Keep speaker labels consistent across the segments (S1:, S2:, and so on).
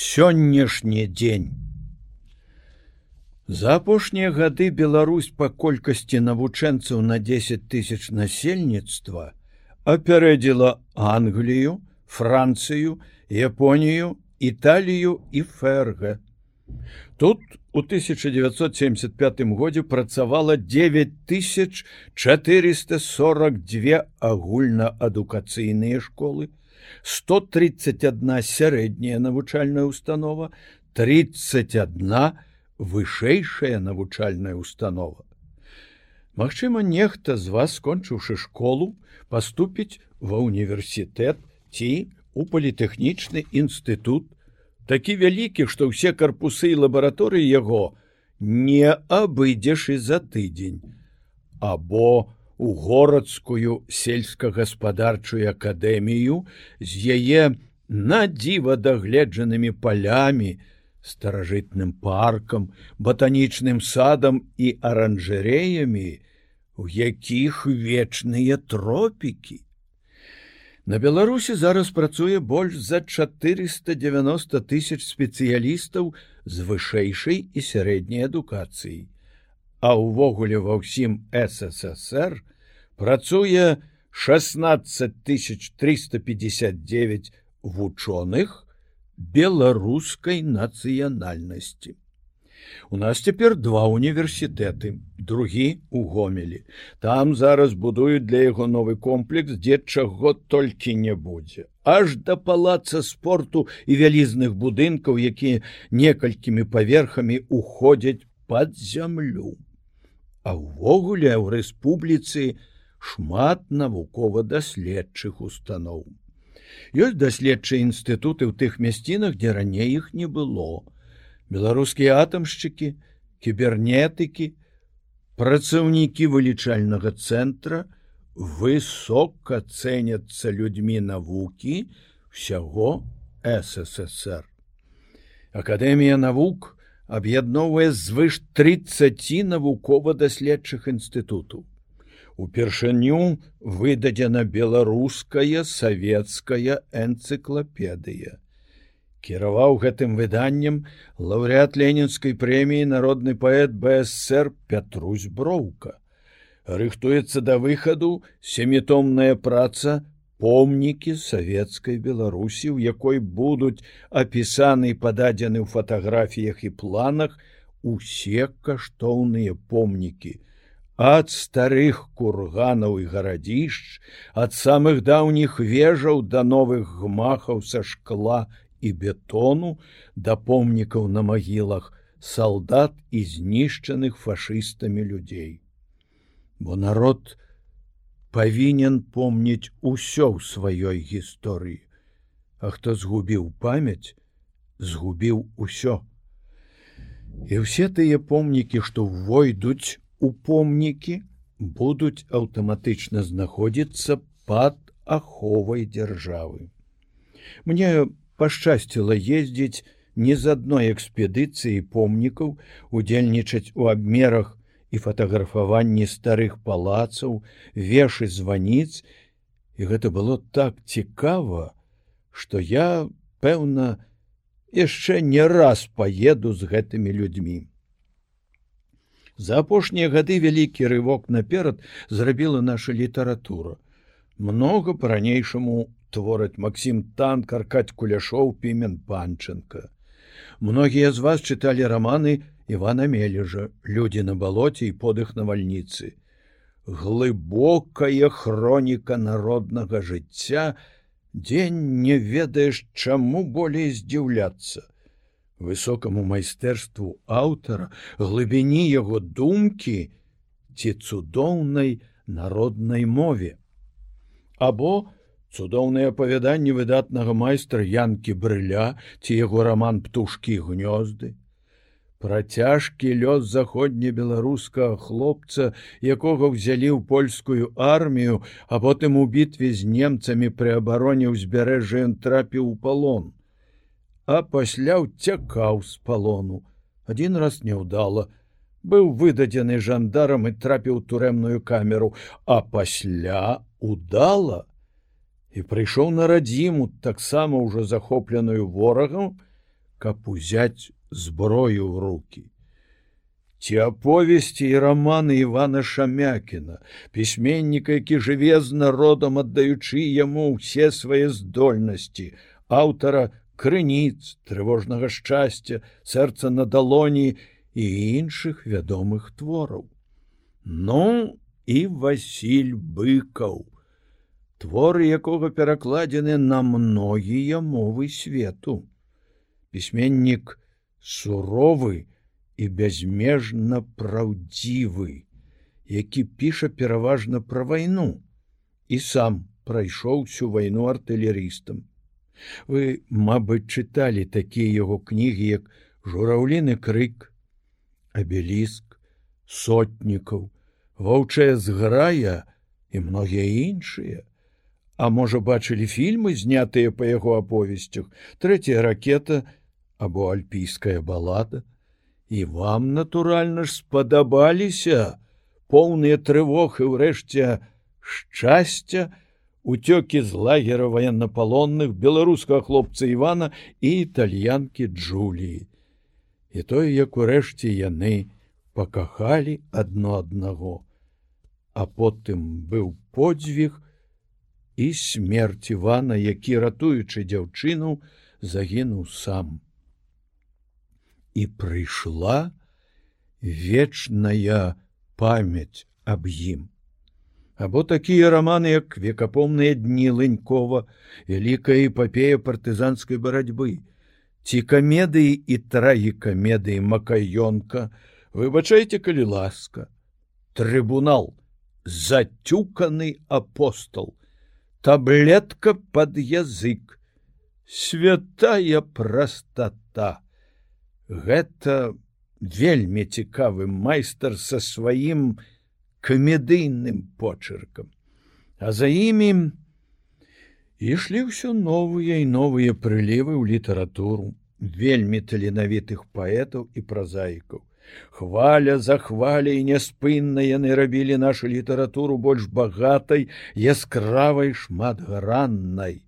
S1: сённяшні дзень. За апошнія гады Беларусь па колькасці навучэнцаў на 10 тысяч насельніцтва апярэдзіла Англію, Францыю, Японію, Італію і Ферга. Тут у 1975 годзе працавала 9442 агульнаадукацыйныя школы, 131 сярэдняя навучальная установа, 31 вышэйшая навучальная установа. Магчыма, нехта з вас, скончыўшы школу, паступіць ва універсітэт ці у політэхнічны інстытут, такі вялікі, што ўсе карпусы і лабараторыі яго не абыдзеш і за тыдзень, або у горадскую сельскагаспадарчую акадэмію з яе надзіва дагледжанымі палямі, старажытным паркам, батанічным садам і аранжареямі, у якіх вечныя тропікі. На Беларусі зараз працуе больш за 490 тысяч спецыялістаў з вышэйшай і сярэдняй адукацыі. А ўвогуле ва ўсім ССР працуе 16359 вучоных беларускай нацыянальнасці. У нас цяпер два універсітэты, другі у гомелі. Там зараз будуюць для яго новы комплекс, дзе чаго толькі не будзе. Аж да палаца спорту і вялізных будынкаў, якія некалькімі паверхамі уходзяць под зямлю. А ўвогуле ў рэспубліцы шмат навукова-даследчых устаноў. Ёсць даследчыя інстытуты ў тых мясцінах, дзе раней іх не было. Беларускія атамшчыкі, кібернетыкі, працаўнікі вылічальнага цэнтра высока цэняцца людзьмі навукі ўсяго ССР. Акадэмія навук, аб'ядноўвае звыш 30 навукова-даследчых інстытутаў. Упершыню выдадзена беларуская савецкая энцыклапедыя. Кіраваў гэтым выданнем лаўрэат ленінскай прэміі народны паэт БСР Пятрусь броўка. Рыхтуецца да выхаду семітомная праца помнікі савецкай беларусі у якой будуць апісаны пададзены ў фатаграфіях і планах усе каштоўныя помнікі. Ад старых курганаў і гарадзішч ад самых даўніх вежаў да новых гмахаў са шкла і бетону да помнікаў на магілах салдат і знішчаных фашыстамі людзей. Бо народ не павінен помніць усё ў сваёй гісторыі. А хто згубіў памяць, згубіў усё. І ўсе тыя помнікі, што войдуць у помнікі, будуць аўтаматычна знаходзіцца пад аховай дзяржавы. Мне пашчасціла ездзіць не з адной экспедыцыі помнікаў удзельнічаць у абмерах і фатаграфаванні старых палацаў, вешы званіц, і гэта было так цікава, што я, пэўна, яшчэ не раз паеду з гэтымі людзьмі. За апошнія гады вялікі рывок наперад зрабіла наша літаратура. Многа па-ранейшаму твораць Масім танк аркаць куляшоў пімен панчынка. Многія з вас чыталі раманы Івана Мележа, людзі на балоце і подых навальніцы. Глыбокая хроніка народнага жыцця, дзень не ведаеш, чаму болей здзіўляцца. Высокаму майстэрству аўтара, глыбіні яго думкі ці цудоўнай народнай мове. Або цудоўнае апавяданне выдатнага майстра янкі брыля ці яго раман птушкі гнёзды працяжкі лёс заходнебеларускага хлопца якога ўзялі ў польскую армію а потым у бітве з немцамі пры абароне ўзбярэжжа ён трапіў у палон. А пасля ўцякаў з палону. Один раз неўдала быў выдадзены жандарам і трапіў турэмную камеру. А пасля удала і прыйшоў на радзіму таксама ўжо захопленую ворагам каб узяць зброю ў руки. Ці аповесці і раманы Івана Шамякіна, пісьменніка, які жыве з народам, аддаючы яму ўсе свае здольнасці, аўтара крыніц, трывожнага шчасця, сэрца на далоні і іншых вядомых твораў. Ну і Васіль быкаў, творы якога перакладзены на многія мовы свету. Пісьменнік суровы, і бязмежна праўдзівы, які піша пераважна пра вайну і сам прайшоў всю вайну артылерыстам. Вы, мабыць, чыталі такія яго кнігі, як жураўліны крык, абеліск, сотнікаў, воўчая зграя і многія іншыя. А можа, бачылі фільмы, знятыя па яго аповесцях, трэцяя ракета або альпійская балада, і вам натуральна ж спадабаліся поўныя трывог і ўрэшце шчасця уцёкі з лагера военнапалонных беларускага хлопца Івана і італьянкі Джуліі. І тое, як урэшце яны пакахалі адно аднаго, а потым быў подзвіг і смерць Івана, які ратуючы дзяўчыну загінуў сам. І прыйшла вечная памяць аб ім. Або такія раманы, як векапомныя дні лынькова, вялікая эпапея партызанскай барацьбы, ці камедыі і трагікамедыі макаёнка, выбачайце, калі ласка, трыбунал, зацюканы апостол, таблетка под язык, святая простота. Гэта вельмі цікавы майстар са сваім камедыйным почыркам. А за імі ішлі ўсё новыя і новыя прылівы ў літаратуру вельмі таленавітых паэтаў і празаікаў хваля захваля і няспынна яны рабілі нашу літаратуру больш багатай яскравай шматграннай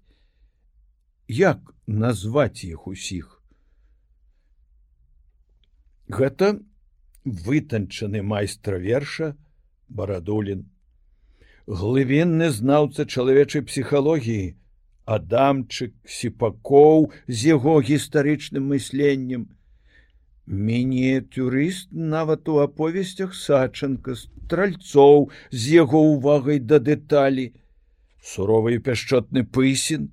S1: як назваць іх усіх Гэта вытанчаны майстра верша барадулін. Глывінны знаўца чалавечай псіхалогіі, Адамчык сіпакоў з яго гістарычным мысленнем. Мініетюрыст нават у аповесцях сачынка стральцоў з яго ўвагай да дэталі, суровы пяшчотны пысін,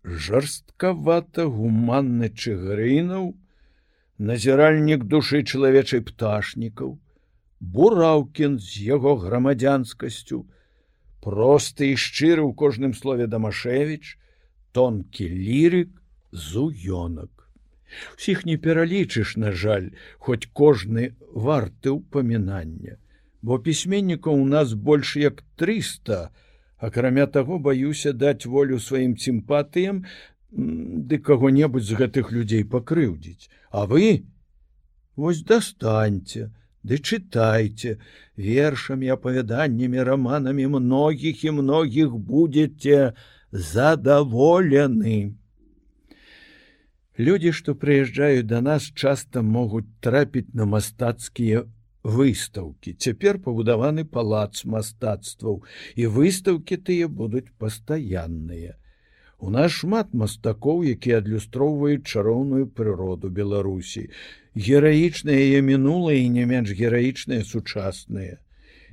S1: жарсткавата гуманны чыгрынаў, назіральнік душы чалавечай пташнікаў, бураўкін з яго грамадзянскасцю, просты і шчыры ў кожным слове Дамашевіч, тонкі лірык зуёнак. Усіх не пералічыш, на жаль, хоць кожны варты ўпамінання, бо пісьменнікаў у нас больш як 300, акрамя таго баюся даць волю сваім сімпатыям ды каго-небудзь з гэтых людзей пакрыўдзіць. А вы? Вось дастаньце ды чытайце. Вершамі апавяданнямі раманамі многіх і многіх будете задаволены Людзі, што прыязджаюць да нас часта могуць трапіць на мастацкія выстаўкі. Цяпер пабудаваны палац мастацтваў і выстаўкі тыя будуць пастаянныя. У нас шмат мастакоў, якія адлюстроўваюць чароўную прыроду Беларусі, гераічнае яе мінулае і не менш гераічныя сучасныя.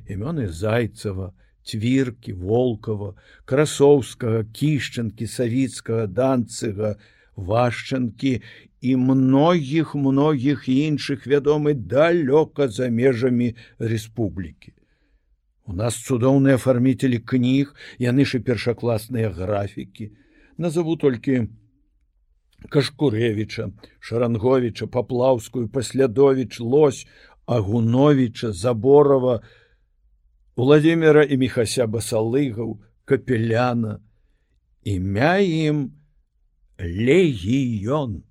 S1: Імёны зайцава, цвіркі, волкава, красоўскага, кішчанкі, савіцкага, данцыга, вашчанкі і многіх многіх іншых вядомы далёка за межамі рэспублікі. У нас цудоўныя афарміцелі кніг, яны ж і першакласныя графікі, назову толькі кашкурэвіча шаранговича паплаўскую паслядович лось агуновича заборова владимира і мехася басалыгаў капеляна імя ім легіён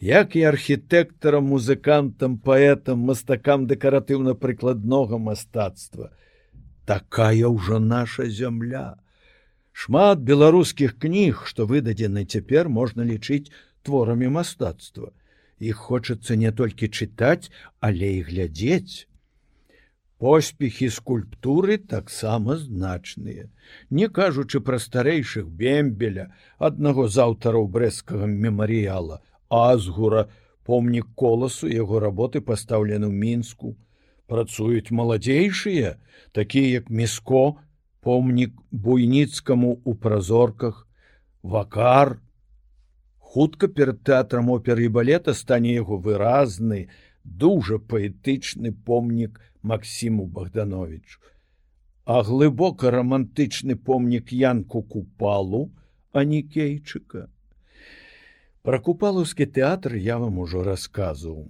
S1: як і архітэктарам музыкантам паэтам мастакам дэкаратыўна-прыкладнога мастацтва такая ўжо наша зямля Шмат беларускіх кніг, што выдадзены цяпер можна лічыць творамі мастацтва. Іх хочацца не толькі чытаць, але і глядзець. Поспехі скульптуры таксама значныя. Не кажучы пра старэйшых бембеля, аднаго з аўтараў брэскага мемарыяла, азгура, помнік коласу яго работы пастаўлены ў мінску. Працуюць маладзейшыя, такія як міско, помнік буйніцкаму ў празорках, вакар. Хутка перад тэатрам оперы і балета стане яго выразны, дужа паэтычны помнік Масіму Богдановичу. А глыбока рамантычны помнік Янку купалу, а не кейчыка. Пра купалаўскі тэатр я вам ужо расказваў.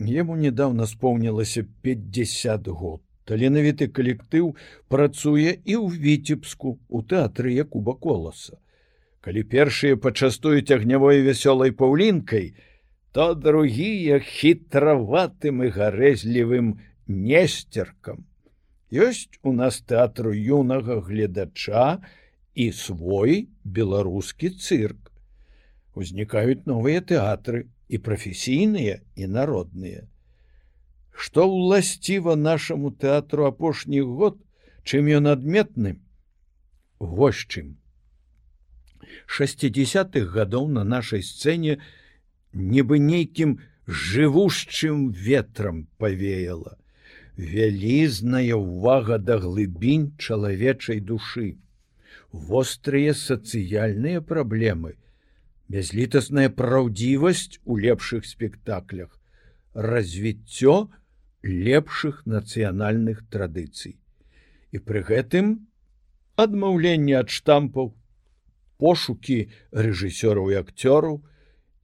S1: Яму недавно споўнілася 50 год. Таленавіты калектыў працуе і ў віцебску у тэатры Якуба коласа. Калі першыя пачастуюць агнявой вясёлай паўлінкай, то другія хітраватым і гарэзлівым несцеркам. Ёсць у нас тэатру юнага гледача і свой беларускі цырк. Узнікаюць новыя тэатры і прафесійныя і народныя. Што ўласціва нашаму тэатру апошні год, чым ён адметны? Вось чым. 60-х гадоў на нашай сцэне, нібы нейкім жывушчым ветрам павеяла. Вялізная ўвага да глыбінь чалавечай душы. Вострыя сацыяльныя праблемы, бязлітасная праўдзівасць у лепшых спектаклях, развіццё лепшых нацыянальных традыцый. І пры гэтым адмаўленне ад штампаў, пошукі рэжысёраў і акцёраў,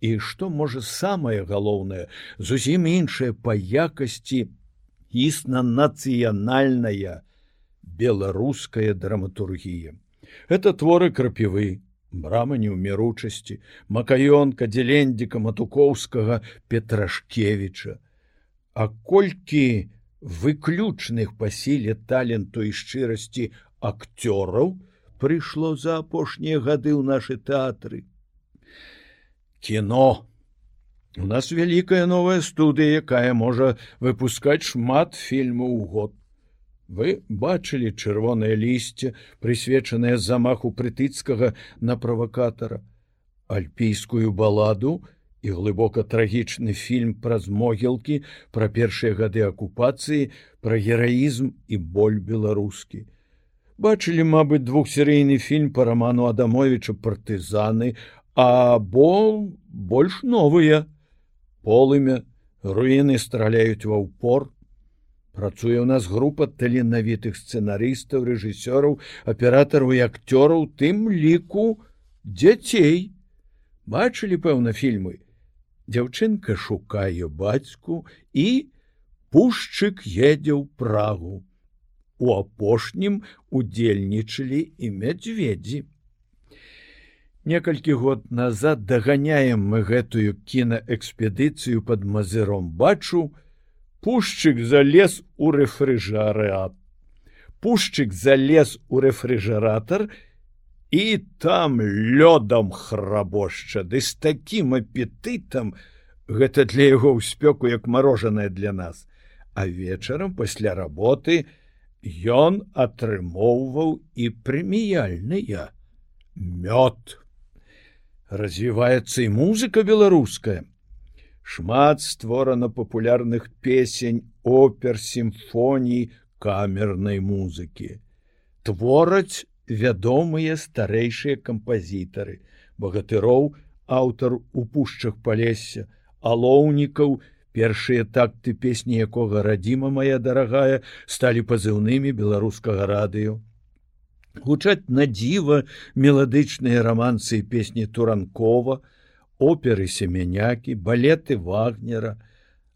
S1: і што можа самае галоўнае зусім іншае па якасці існа нацыянальная беларуская драматургія это творы крапівы брама неўміручасці макаёнка дзелендзіка матукоўскага петрашкевича. А колькі выключных па сіле таленту і шчырасці акцёраў прыйшло за апошнія гады ў нашы тэатры кіно. У нас вялікая новая студыя, якая можа выпускаць шмат фільмаў у год. Вы бачылі чырвонае лісце, прысвечанае замаху прытыцкага на правакатара, альпійскую баладу і глыбока трагічны фільм праз могілкі пра першыя гады акупацыі, пра гераізм і боль беларускі. Бачылі, мабыць, двухсерыйны фільм па раману Адамовича партызаны, або больш новыя полымя руіны страляюць ва ўпор. Працуе ў нас група таленавітых сцэнарыстаў рэжысёраў аператараў і акцёраў тым ліку дзяцей. Бачылі пэўна фільмы? Дзяўчынка шукае бацьку і пушчык едзе ў прагу у апошнім удзельнічалі і мядзведзі Некалькі год назад даганяем мы гэтую кінаэкспедыцыю под мазыром бачу, Пушчык залез у рэфрыжарыат. Пушчык залез у рэфрыжаратар і там лёдам храбошча, ды з такім апетытам гэта для яго ўспёку як марожанае для нас. А вечарам пасля работы ён атрымоўваў і прэміяльныя мёд развіваецца і музыка беларуская. Шмат створана папулярных песень, опер, сімфоній, камернай музыкі. Твораць вядомыя старэйшыя кампазітары, багатыроў, аўтар у пушчах палесся, алоўнікаў, першыя такты песні якога радзіма моя дарагая сталі пазыўнымі беларускага радыё гучаць на дзіва меладычныя рамансы і песні туранкова, оперы семянякі, балеты вагнера,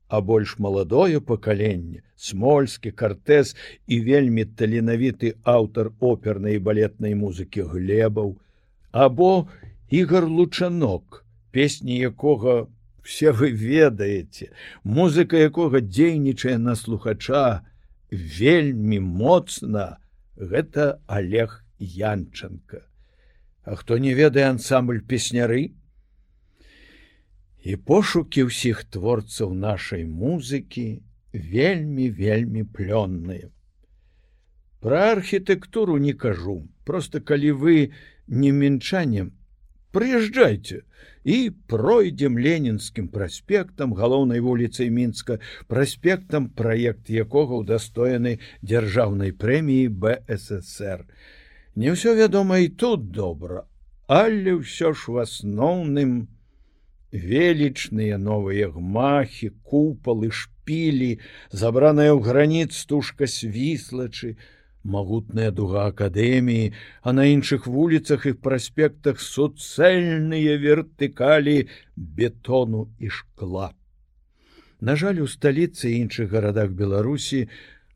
S1: а больш маладое пакаленне, смольскі картэз і вельмі таленавіты аўтар опернай і балетнай музыкі глебаў, або ігар лучанок, песні якога все вы ведаеце, музыка якога дзейнічае на слухача вельмі моцна, гэта Олег Янченко. А хто не ведае ансамбль песняры? І пошукі ўсіх творцаў нашай музыкі вельмі вельмі плённыя. Пра архітэктуру не кажу, просто калі вы не мінчаннем, прыязджайце і пройдзем ленінскім праспектам галоўнай вуліцай мінска праспектам праект якога ўдастоены дзяржаўнай прэміі бСр не ўсё вядома і тут добра але ўсё ж у асноўным велічныя новыя гмахі купалы шпілі забраная ў граніц стужка свіслачы у магутная дуга акадэміі, а на іншых вуліцах і праспектах суцэльныя вертыкалі бетону і шкла. На жаль, у сталіцы іншых гарадах Беларусі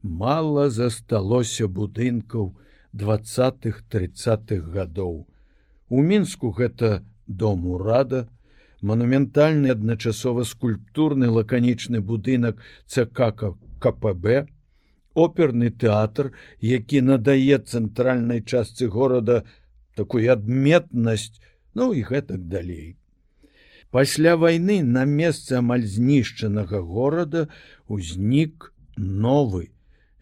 S1: мала засталося будынкаў двадцатых тридцатых гадоў. У мінску гэта дом урада, манументальны адначасова скульптурны лаканічны будынак ЦК КПБ, оперны тэатр, які надае цэнтральнай частцы горада такую адметнасць, ну і гэтак далей. Пасля вайны на месцы амаль знішчанага горада узнік новы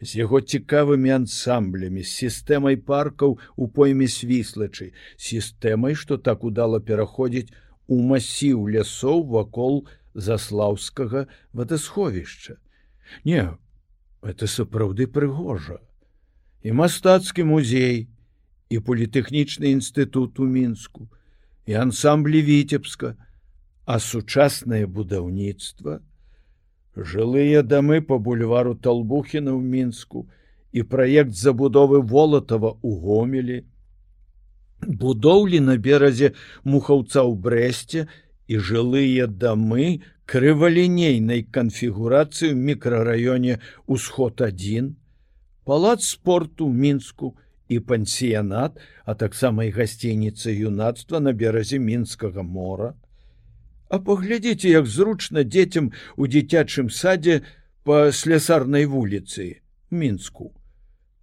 S1: з яго цікавымі ансамблямі, з сістэмай паркаў у пойме свіслачы, сістэмай, што так удала пераходзіць у масіў лясоў вакол заслаўскага вадасховішча. Не, это сапраўды прыгожа. І мастацкі музей і політэхнічны інстытут у мінску і ансамблі віцебска а сучаснае будаўніцтва жылыя дамы по бульвару талбухіна ў мінску і праект забудовы волатава у гомелі будоўлі на беразе мухаўца ў брэсце і жылыя дамы крывалінейнай канфігурацыі ў мікрараёне ўсход 1, палац спорту мінску і пансіянат, а таксама і гасцініца юнацтва на беразе мінскага мора. А паглядзіце, як зручна дзецям у дзіцячым садзе па слясарнай вуліцы мінску.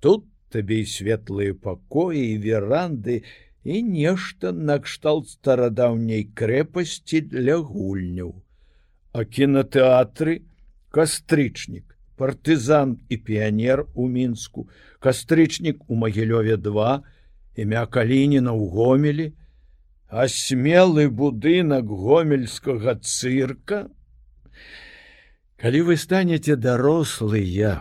S1: Тут табе і светлыя пакоі і веранды і нешта накшталт старадаўняй крэпасці для гульняў а кінотэатры кастрычнік партызан і піянер у мінску кастрычнік у магілёве 2 імя калініна ў гомелі а смелы будынак гомельскага цырка калі вы станете дарослыя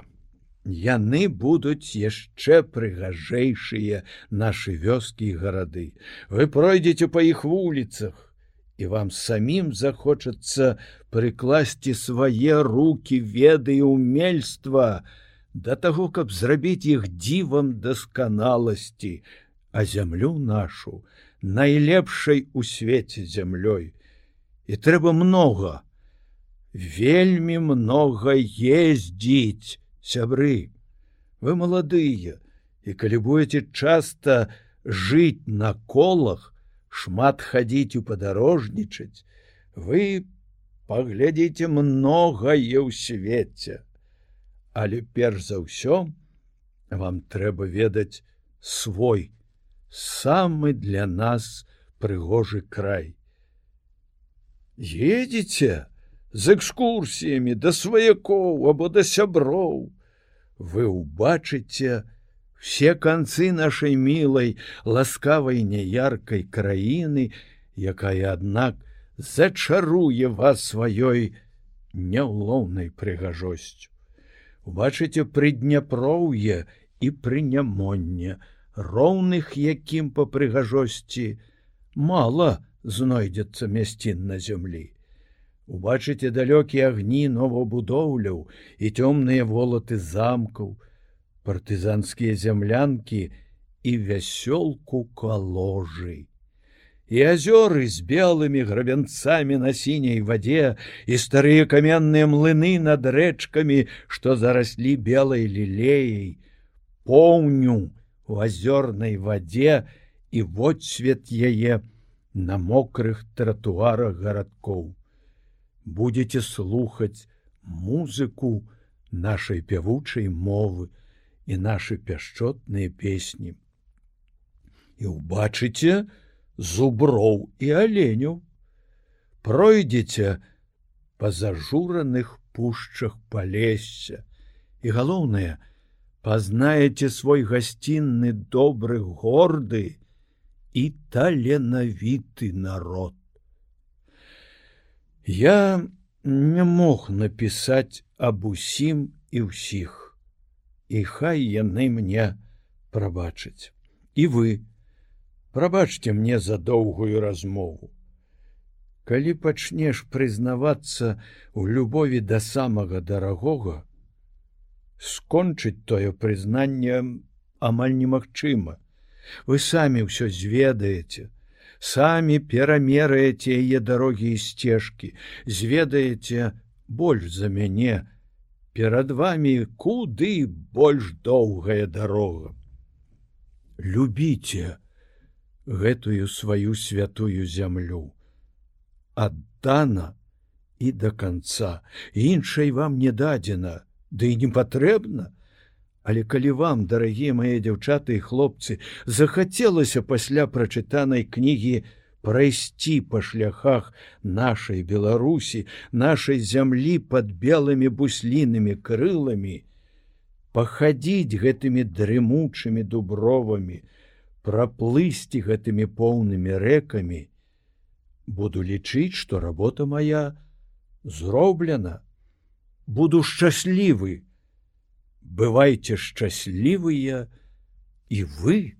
S1: яны будуць яшчэ прыгажэйшыя нашы вёскі і гарады. Вы пройдзеце па іх вуліцах і вам самім захочацца прыкласці свае руки веды і умельства да таго, каб зрабіць іх дзівам дасканаласці, а зямлю нашу найлепшай у свеце зямлёй. І трэба много, вельмі много ездзіць, сябры. Вы маладыя, і калі будете часта жыць на колах, шмат хадзіць у падарожнічаць, вы паглядзіце многае ў свеце. Але перш за ўсё вам трэба ведаць свой самы для нас прыгожы край. Едзеце з экскурсіямі да сваякоў або да сяброў, вы ўбачыце, все концы нашай мілай ласкавай няяркай краіны, якая аднак зачаруе вас сваёй няўлоўнай прыгажосцю. Убачыце прыдняпроўе і прынямонне, роўных якім па прыгажосці мала знойдзецца мясцін на зямлі. Убачыце далёкія агні новабудоўляў і цёмныя волаты замкаў, партызанскія зямлянкі і вясёлку каложы. І азёры з белымі грабянцамі на сіняй вадзе і старыя каменныя млыны над рэчкамі, што зараслі белай лілеяй, поўню у азёрнай вадзе і водсвет яе на мокрых тратуарах гарадкоў. Будзеце слухаць музыку нашай пявучай мовы, і наши пяшчотныя песні. І ўбачыце зуброў і аленю. пройдзеце па зажураных пушчах палесся і галоўнае пазнаеце свой гасцінны добры горды і таленавіты народ я не мог напісаць аб усім і ўсіх і хай яны мне прабачаць. І вы прабачце мне за доўгую размову. Калі пачнеш прызнавацца ў любові да самага дарагога скончыць тое прызнанне амаль немагчыма. Вы самі ўсё зведаеце самі перамераеце яе дарогі і сцежкі зведаеце больш за мяне перад вами куды больш доўгая дарога. Любіце гэтую сваю святую зямлю. Аддана і до конца іншай вам не дадзена ды і не патрэбна. Але калі вам дарагія мае дзяўчаты і хлопцы захацелася пасля прачытанай кнігі прайсці па шляхах нашай беларусі нашай зямлі под белымі буслінымі крыламі пахадзіць гэтымі дрымучымі дубровамі праплысці гэтымі поўнымі рэкамі. Буду лічыць что работа моя зроблена. Буду шчаслівы. Бывайте шчаслівыя і вы